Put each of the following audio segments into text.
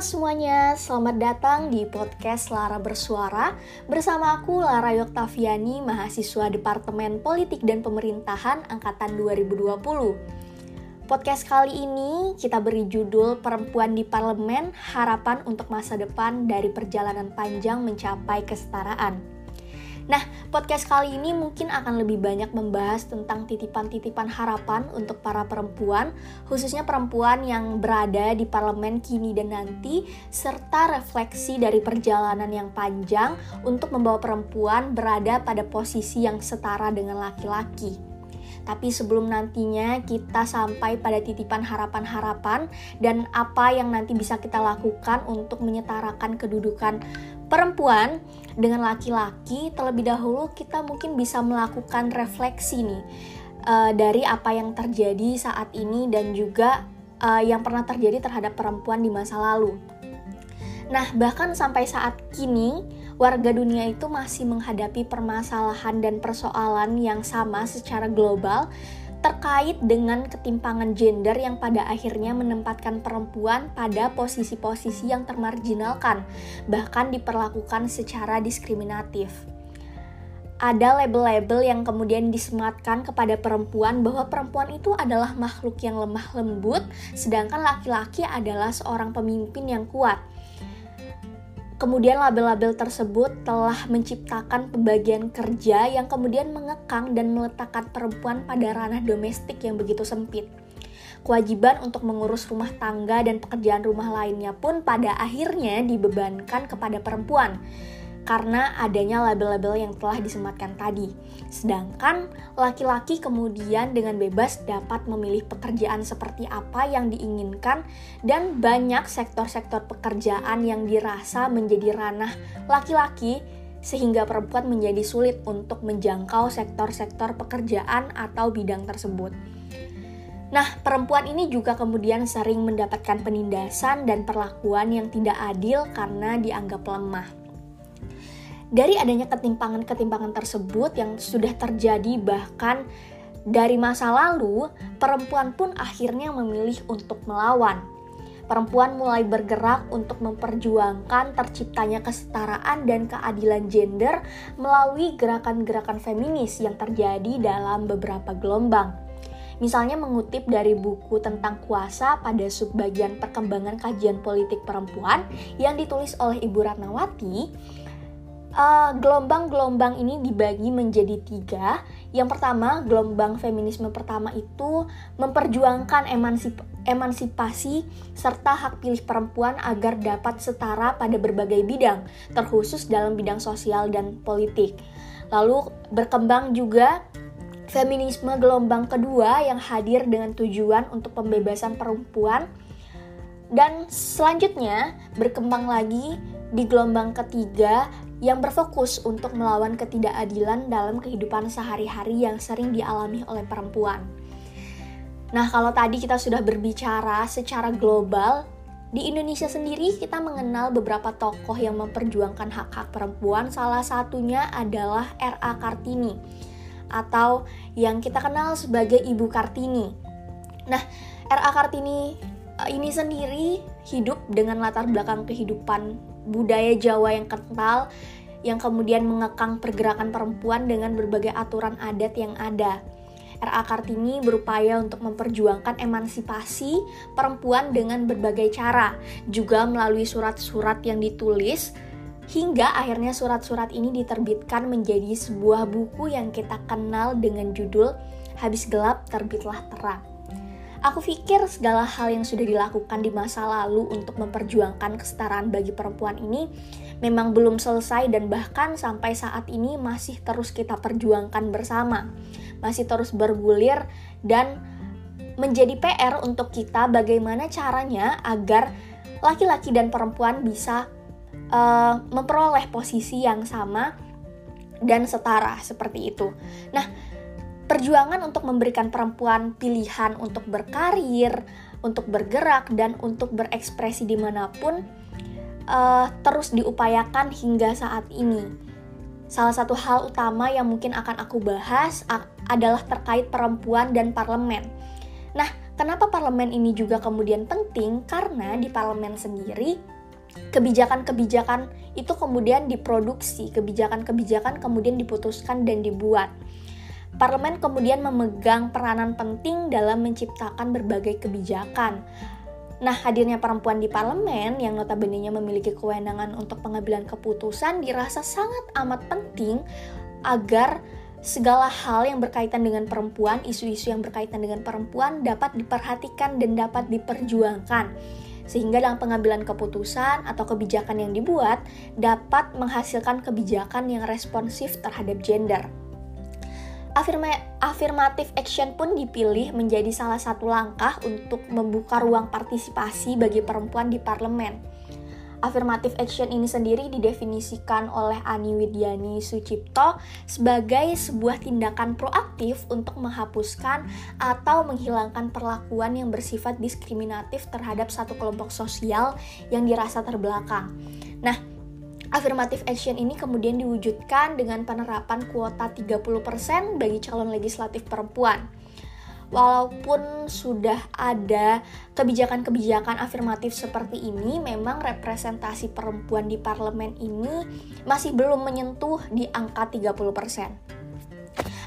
semuanya, selamat datang di podcast Lara Bersuara. Bersama aku Lara Yoktaviani, mahasiswa Departemen Politik dan Pemerintahan Angkatan 2020 Podcast kali ini kita beri judul Perempuan di Parlemen, Harapan untuk Masa Depan dari Perjalanan Panjang Mencapai Kesetaraan Nah, podcast kali ini mungkin akan lebih banyak membahas tentang titipan-titipan harapan untuk para perempuan, khususnya perempuan yang berada di parlemen kini dan nanti, serta refleksi dari perjalanan yang panjang untuk membawa perempuan berada pada posisi yang setara dengan laki-laki. Tapi sebelum nantinya kita sampai pada titipan harapan-harapan dan apa yang nanti bisa kita lakukan untuk menyetarakan kedudukan perempuan dengan laki-laki, terlebih dahulu kita mungkin bisa melakukan refleksi nih uh, dari apa yang terjadi saat ini dan juga uh, yang pernah terjadi terhadap perempuan di masa lalu. Nah, bahkan sampai saat kini, warga dunia itu masih menghadapi permasalahan dan persoalan yang sama secara global terkait dengan ketimpangan gender yang pada akhirnya menempatkan perempuan pada posisi-posisi yang termarginalkan, bahkan diperlakukan secara diskriminatif. Ada label-label yang kemudian disematkan kepada perempuan bahwa perempuan itu adalah makhluk yang lemah lembut, sedangkan laki-laki adalah seorang pemimpin yang kuat. Kemudian label-label tersebut telah menciptakan pembagian kerja yang kemudian mengekang dan meletakkan perempuan pada ranah domestik yang begitu sempit. Kewajiban untuk mengurus rumah tangga dan pekerjaan rumah lainnya pun pada akhirnya dibebankan kepada perempuan karena adanya label-label yang telah disematkan tadi. Sedangkan laki-laki kemudian dengan bebas dapat memilih pekerjaan seperti apa yang diinginkan dan banyak sektor-sektor pekerjaan yang dirasa menjadi ranah laki-laki sehingga perempuan menjadi sulit untuk menjangkau sektor-sektor pekerjaan atau bidang tersebut. Nah, perempuan ini juga kemudian sering mendapatkan penindasan dan perlakuan yang tidak adil karena dianggap lemah. Dari adanya ketimpangan-ketimpangan tersebut yang sudah terjadi bahkan dari masa lalu, perempuan pun akhirnya memilih untuk melawan. Perempuan mulai bergerak untuk memperjuangkan terciptanya kesetaraan dan keadilan gender melalui gerakan-gerakan feminis yang terjadi dalam beberapa gelombang. Misalnya mengutip dari buku tentang kuasa pada subbagian perkembangan kajian politik perempuan yang ditulis oleh Ibu Ratnawati, Eh, gelombang-gelombang uh, ini dibagi menjadi tiga. Yang pertama, gelombang feminisme pertama itu memperjuangkan emansip emansipasi serta hak pilih perempuan agar dapat setara pada berbagai bidang, terkhusus dalam bidang sosial dan politik. Lalu berkembang juga feminisme gelombang kedua yang hadir dengan tujuan untuk pembebasan perempuan dan selanjutnya berkembang lagi di gelombang ketiga yang berfokus untuk melawan ketidakadilan dalam kehidupan sehari-hari yang sering dialami oleh perempuan. Nah, kalau tadi kita sudah berbicara secara global, di Indonesia sendiri kita mengenal beberapa tokoh yang memperjuangkan hak-hak perempuan. Salah satunya adalah R.A. Kartini atau yang kita kenal sebagai Ibu Kartini. Nah, R.A. Kartini eh, ini sendiri hidup dengan latar belakang kehidupan budaya Jawa yang kental yang kemudian mengekang pergerakan perempuan dengan berbagai aturan adat yang ada. R.A. Kartini berupaya untuk memperjuangkan emansipasi perempuan dengan berbagai cara, juga melalui surat-surat yang ditulis, hingga akhirnya surat-surat ini diterbitkan menjadi sebuah buku yang kita kenal dengan judul Habis Gelap Terbitlah Terang. Aku pikir segala hal yang sudah dilakukan di masa lalu untuk memperjuangkan kesetaraan bagi perempuan ini memang belum selesai dan bahkan sampai saat ini masih terus kita perjuangkan bersama. Masih terus bergulir dan menjadi PR untuk kita bagaimana caranya agar laki-laki dan perempuan bisa uh, memperoleh posisi yang sama dan setara seperti itu. Nah, perjuangan untuk memberikan perempuan pilihan untuk berkarir, untuk bergerak, dan untuk berekspresi di mana pun uh, terus diupayakan hingga saat ini. Salah satu hal utama yang mungkin akan aku bahas adalah terkait perempuan dan parlemen. Nah, kenapa parlemen ini juga kemudian penting? Karena di parlemen sendiri kebijakan-kebijakan itu kemudian diproduksi, kebijakan-kebijakan kemudian diputuskan dan dibuat. Parlemen kemudian memegang peranan penting dalam menciptakan berbagai kebijakan. Nah, hadirnya perempuan di parlemen yang notabene memiliki kewenangan untuk pengambilan keputusan dirasa sangat amat penting agar segala hal yang berkaitan dengan perempuan, isu-isu yang berkaitan dengan perempuan dapat diperhatikan dan dapat diperjuangkan. Sehingga dalam pengambilan keputusan atau kebijakan yang dibuat dapat menghasilkan kebijakan yang responsif terhadap gender. Afirma affirmative action pun dipilih menjadi salah satu langkah untuk membuka ruang partisipasi bagi perempuan di parlemen. Affirmative action ini sendiri didefinisikan oleh Ani Widyani Sucipto sebagai sebuah tindakan proaktif untuk menghapuskan atau menghilangkan perlakuan yang bersifat diskriminatif terhadap satu kelompok sosial yang dirasa terbelakang. Nah, Affirmative action ini kemudian diwujudkan dengan penerapan kuota 30% bagi calon legislatif perempuan walaupun sudah ada kebijakan-kebijakan afirmatif seperti ini, memang representasi perempuan di parlemen ini masih belum menyentuh di angka 30%.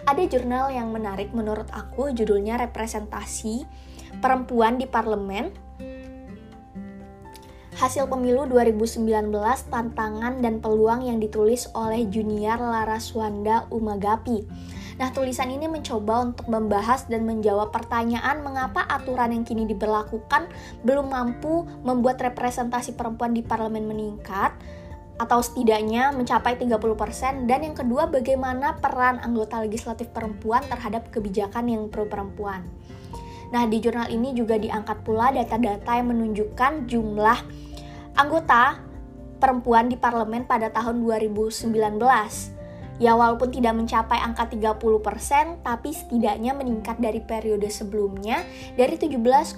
Ada jurnal yang menarik menurut aku, judulnya Representasi Perempuan di Parlemen. Hasil pemilu 2019, tantangan dan peluang yang ditulis oleh Junior Laraswanda Umagapi Nah, tulisan ini mencoba untuk membahas dan menjawab pertanyaan mengapa aturan yang kini diberlakukan belum mampu membuat representasi perempuan di parlemen meningkat atau setidaknya mencapai 30% dan yang kedua bagaimana peran anggota legislatif perempuan terhadap kebijakan yang pro perempuan. Nah, di jurnal ini juga diangkat pula data-data yang menunjukkan jumlah anggota perempuan di parlemen pada tahun 2019 Ya walaupun tidak mencapai angka 30%, tapi setidaknya meningkat dari periode sebelumnya dari 17,3%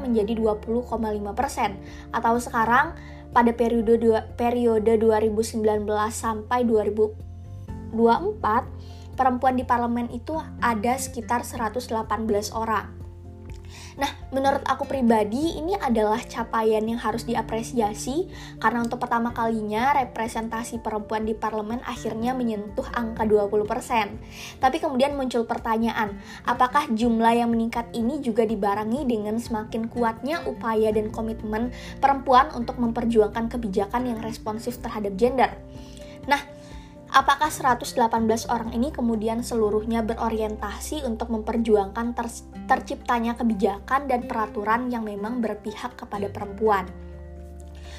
menjadi 20,5%. Atau sekarang pada periode periode 2019 sampai 2024 perempuan di parlemen itu ada sekitar 118 orang. Nah, menurut aku pribadi ini adalah capaian yang harus diapresiasi karena untuk pertama kalinya representasi perempuan di parlemen akhirnya menyentuh angka 20%. Tapi kemudian muncul pertanyaan, apakah jumlah yang meningkat ini juga dibarengi dengan semakin kuatnya upaya dan komitmen perempuan untuk memperjuangkan kebijakan yang responsif terhadap gender? Nah, Apakah 118 orang ini kemudian seluruhnya berorientasi untuk memperjuangkan ter terciptanya kebijakan dan peraturan yang memang berpihak kepada perempuan?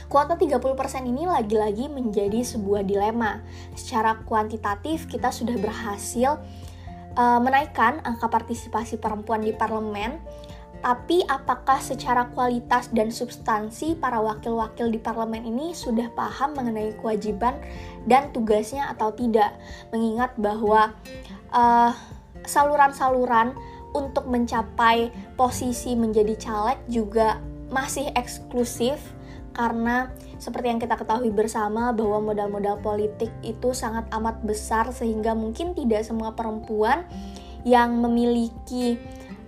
Kuota 30% ini lagi-lagi menjadi sebuah dilema. Secara kuantitatif kita sudah berhasil uh, menaikkan angka partisipasi perempuan di parlemen tapi apakah secara kualitas dan substansi para wakil-wakil di parlemen ini sudah paham mengenai kewajiban dan tugasnya atau tidak? Mengingat bahwa eh, saluran-saluran untuk mencapai posisi menjadi caleg juga masih eksklusif karena seperti yang kita ketahui bersama bahwa modal-modal politik itu sangat amat besar sehingga mungkin tidak semua perempuan yang memiliki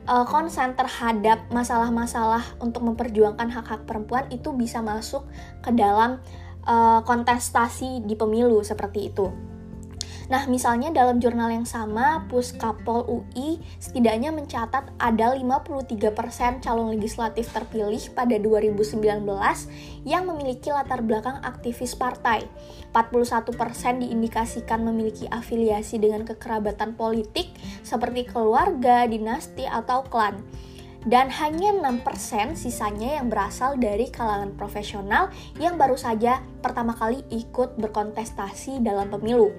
uh, konsen terhadap masalah-masalah untuk memperjuangkan hak-hak perempuan itu bisa masuk ke dalam uh, kontestasi di pemilu seperti itu. Nah, misalnya dalam jurnal yang sama, Puskapol UI setidaknya mencatat ada 53% calon legislatif terpilih pada 2019 yang memiliki latar belakang aktivis partai. 41% diindikasikan memiliki afiliasi dengan kekerabatan politik seperti keluarga, dinasti, atau klan dan hanya 6% sisanya yang berasal dari kalangan profesional yang baru saja pertama kali ikut berkontestasi dalam pemilu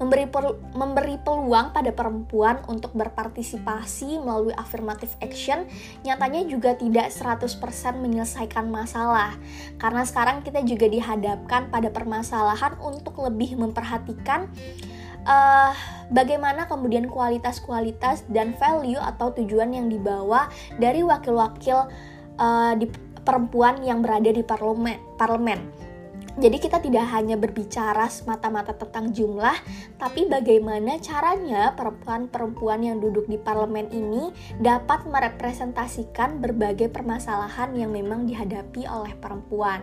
memberi memberi peluang pada perempuan untuk berpartisipasi melalui affirmative action nyatanya juga tidak 100% menyelesaikan masalah. Karena sekarang kita juga dihadapkan pada permasalahan untuk lebih memperhatikan uh, bagaimana kemudian kualitas-kualitas dan value atau tujuan yang dibawa dari wakil-wakil uh, di perempuan yang berada di parlemen parlemen Jadi kita tidak hanya berbicara semata-mata tentang jumlah, tapi bagaimana caranya perempuan-perempuan yang duduk di parlemen ini dapat merepresentasikan berbagai permasalahan yang memang dihadapi oleh perempuan.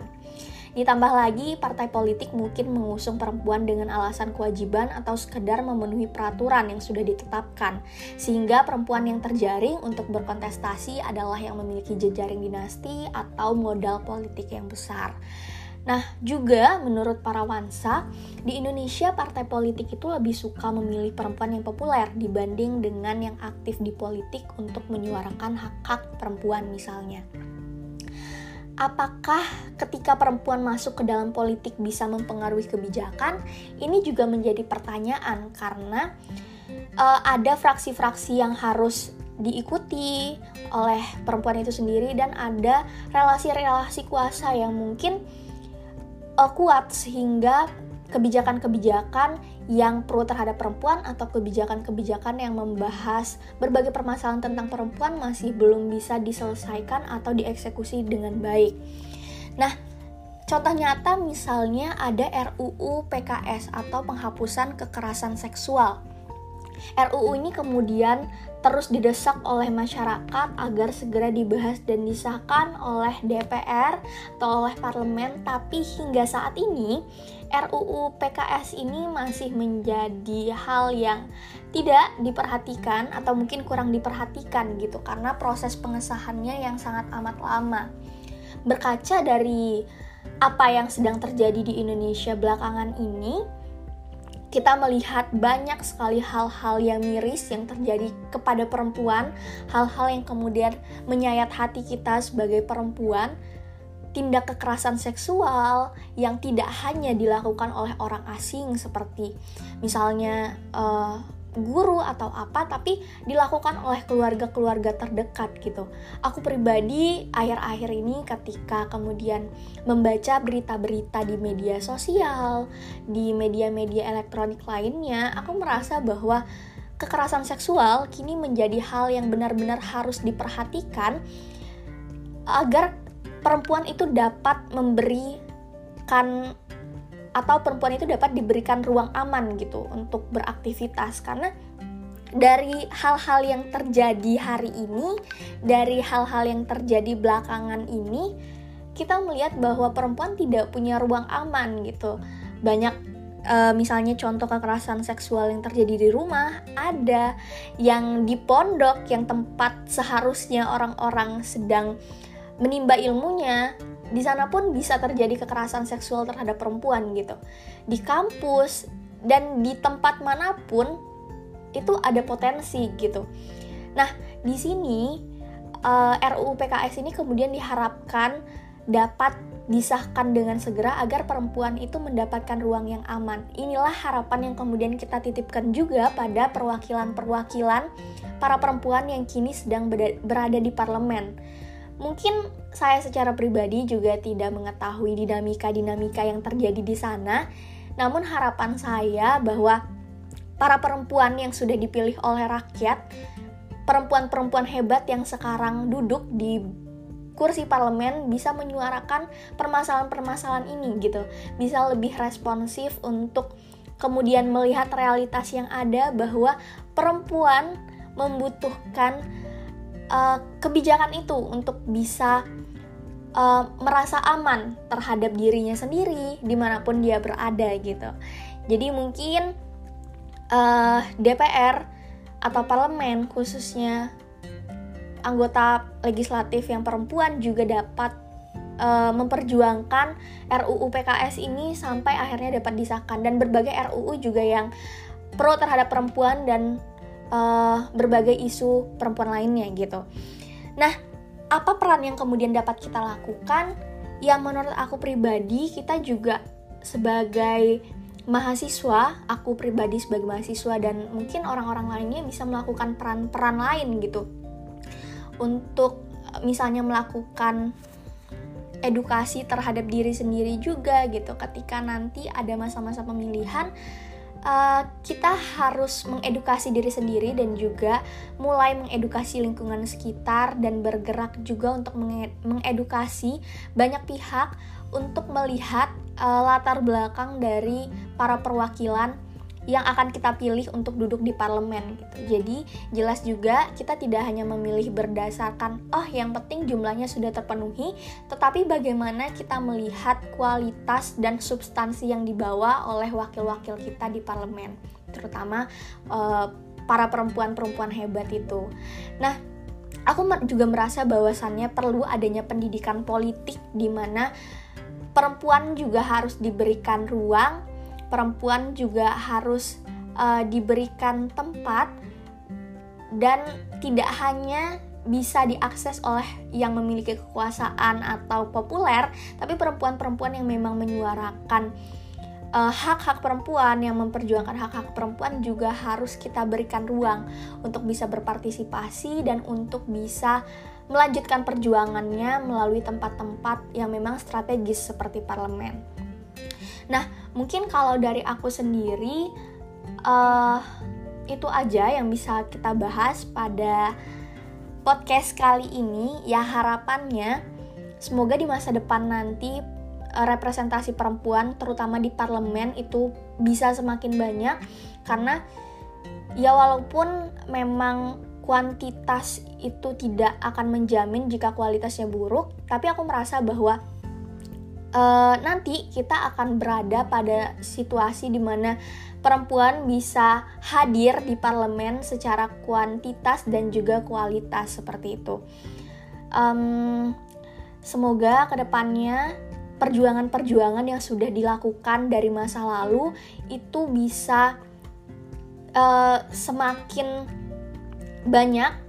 Ditambah lagi, partai politik mungkin mengusung perempuan dengan alasan kewajiban atau sekedar memenuhi peraturan yang sudah ditetapkan, sehingga perempuan yang terjaring untuk berkontestasi adalah yang memiliki jejaring dinasti atau modal politik yang besar. Nah, juga menurut para wansa, di Indonesia partai politik itu lebih suka memilih perempuan yang populer dibanding dengan yang aktif di politik untuk menyuarakan hak-hak perempuan misalnya. Apakah ketika perempuan masuk ke dalam politik bisa mempengaruhi kebijakan? Ini juga menjadi pertanyaan karena uh, ada fraksi-fraksi yang harus diikuti oleh perempuan itu sendiri dan ada relasi-relasi kuasa yang mungkin uh, kuat sehingga kebijakan-kebijakan yang pro terhadap perempuan atau kebijakan-kebijakan yang membahas berbagai permasalahan tentang perempuan masih belum bisa diselesaikan atau dieksekusi dengan baik. Nah, contoh nyata misalnya ada RUU PKS atau penghapusan kekerasan seksual. RUU ini kemudian terus didesak oleh masyarakat agar segera dibahas dan disahkan oleh DPR atau oleh parlemen, tapi hingga saat ini RUU PKS ini masih menjadi hal yang tidak diperhatikan atau mungkin kurang diperhatikan gitu karena proses pengesahannya yang sangat amat lama. Berkaca dari apa yang sedang terjadi di Indonesia belakangan ini, kita melihat banyak sekali hal-hal yang miris yang terjadi kepada perempuan, hal-hal yang kemudian menyayat hati kita sebagai perempuan, tindak kekerasan seksual yang tidak hanya dilakukan oleh orang asing seperti misalnya uh, guru atau apa tapi dilakukan oleh keluarga-keluarga terdekat gitu. Aku pribadi akhir-akhir ini ketika kemudian membaca berita-berita di media sosial, di media-media elektronik lainnya, aku merasa bahwa kekerasan seksual kini menjadi hal yang benar-benar harus diperhatikan agar perempuan itu dapat memberikan atau perempuan itu dapat diberikan ruang aman gitu untuk beraktivitas karena dari hal-hal yang terjadi hari ini, dari hal-hal yang terjadi belakangan ini, kita melihat bahwa perempuan tidak punya ruang aman gitu. Banyak uh, misalnya contoh kekerasan seksual yang terjadi di rumah, ada yang di pondok yang tempat seharusnya orang-orang sedang menimba ilmunya, di sana pun bisa terjadi kekerasan seksual terhadap perempuan gitu. Di kampus dan di tempat mana pun itu ada potensi gitu. Nah, di sini uh, eh, RUU PKS ini kemudian diharapkan dapat disahkan dengan segera agar perempuan itu mendapatkan ruang yang aman. Inilah harapan yang kemudian kita titipkan juga pada perwakilan-perwakilan para perempuan yang kini sedang berada di parlemen Mungkin saya secara pribadi juga tidak mengetahui dinamika-dinamika yang terjadi di sana, namun harapan saya bahwa para perempuan yang sudah dipilih oleh rakyat, perempuan-perempuan hebat yang sekarang duduk di kursi parlemen bisa menyuarakan permasalahan-permasalahan ini gitu, bisa lebih responsif untuk kemudian melihat realitas yang ada bahwa perempuan membutuhkan uh, kebijakan itu untuk bisa uh, merasa aman terhadap dirinya sendiri di mana pun dia berada gitu. Jadi mungkin uh, eh, DPR atau parlemen khususnya anggota legislatif yang perempuan juga dapat uh, memperjuangkan RUU PKS ini sampai akhirnya dapat disahkan dan berbagai RUU juga yang pro terhadap perempuan dan uh, berbagai isu perempuan lainnya gitu. Nah, apa peran yang kemudian dapat kita lakukan? Yang menurut aku pribadi kita juga sebagai mahasiswa, aku pribadi sebagai mahasiswa dan mungkin orang-orang lainnya bisa melakukan peran-peran lain gitu. Untuk misalnya melakukan edukasi terhadap diri sendiri juga gitu ketika nanti ada masa-masa pemilihan uh, kita harus mengedukasi diri sendiri dan juga mulai mengedukasi lingkungan sekitar dan bergerak juga untuk mengedukasi banyak pihak untuk melihat uh, latar belakang dari para perwakilan yang akan kita pilih untuk duduk di parlemen gitu. Jadi jelas juga kita tidak hanya memilih berdasarkan oh yang penting jumlahnya sudah terpenuhi, tetapi bagaimana kita melihat kualitas dan substansi yang dibawa oleh wakil-wakil kita di parlemen, terutama uh, para perempuan-perempuan hebat itu. Nah, aku juga merasa bahwasannya perlu adanya pendidikan politik di mana perempuan juga harus diberikan ruang perempuan juga harus uh, diberikan tempat dan tidak hanya bisa diakses oleh yang memiliki kekuasaan atau populer, tapi perempuan-perempuan yang memang menyuarakan uh, hak-hak perempuan, yang memperjuangkan hak-hak perempuan juga harus kita berikan ruang untuk bisa berpartisipasi dan untuk bisa melanjutkan perjuangannya melalui tempat-tempat yang memang strategis seperti parlemen. Nah, mungkin kalau dari aku sendiri uh, itu aja yang bisa kita bahas pada podcast kali ini. Ya harapannya semoga di masa depan nanti uh, representasi perempuan terutama di parlemen itu bisa semakin banyak karena ya walaupun memang kuantitas itu tidak akan menjamin jika kualitasnya buruk, tapi aku merasa bahwa uh, nanti kita akan berada pada situasi di mana perempuan bisa hadir di parlemen secara kuantitas dan juga kualitas seperti itu. Um, semoga ke depannya perjuangan-perjuangan yang sudah dilakukan dari masa lalu itu bisa uh, semakin banyak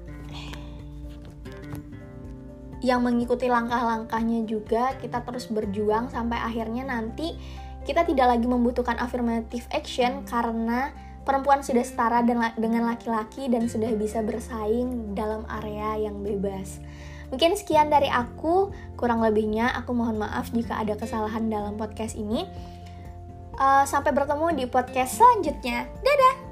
yang mengikuti langkah-langkahnya juga kita terus berjuang sampai akhirnya nanti kita tidak lagi membutuhkan affirmative action karena perempuan sudah setara dengan laki-laki dan sudah bisa bersaing dalam area yang bebas. Mungkin sekian dari aku, kurang lebihnya aku mohon maaf jika ada kesalahan dalam podcast ini. Uh, sampai bertemu di podcast selanjutnya. Dadah!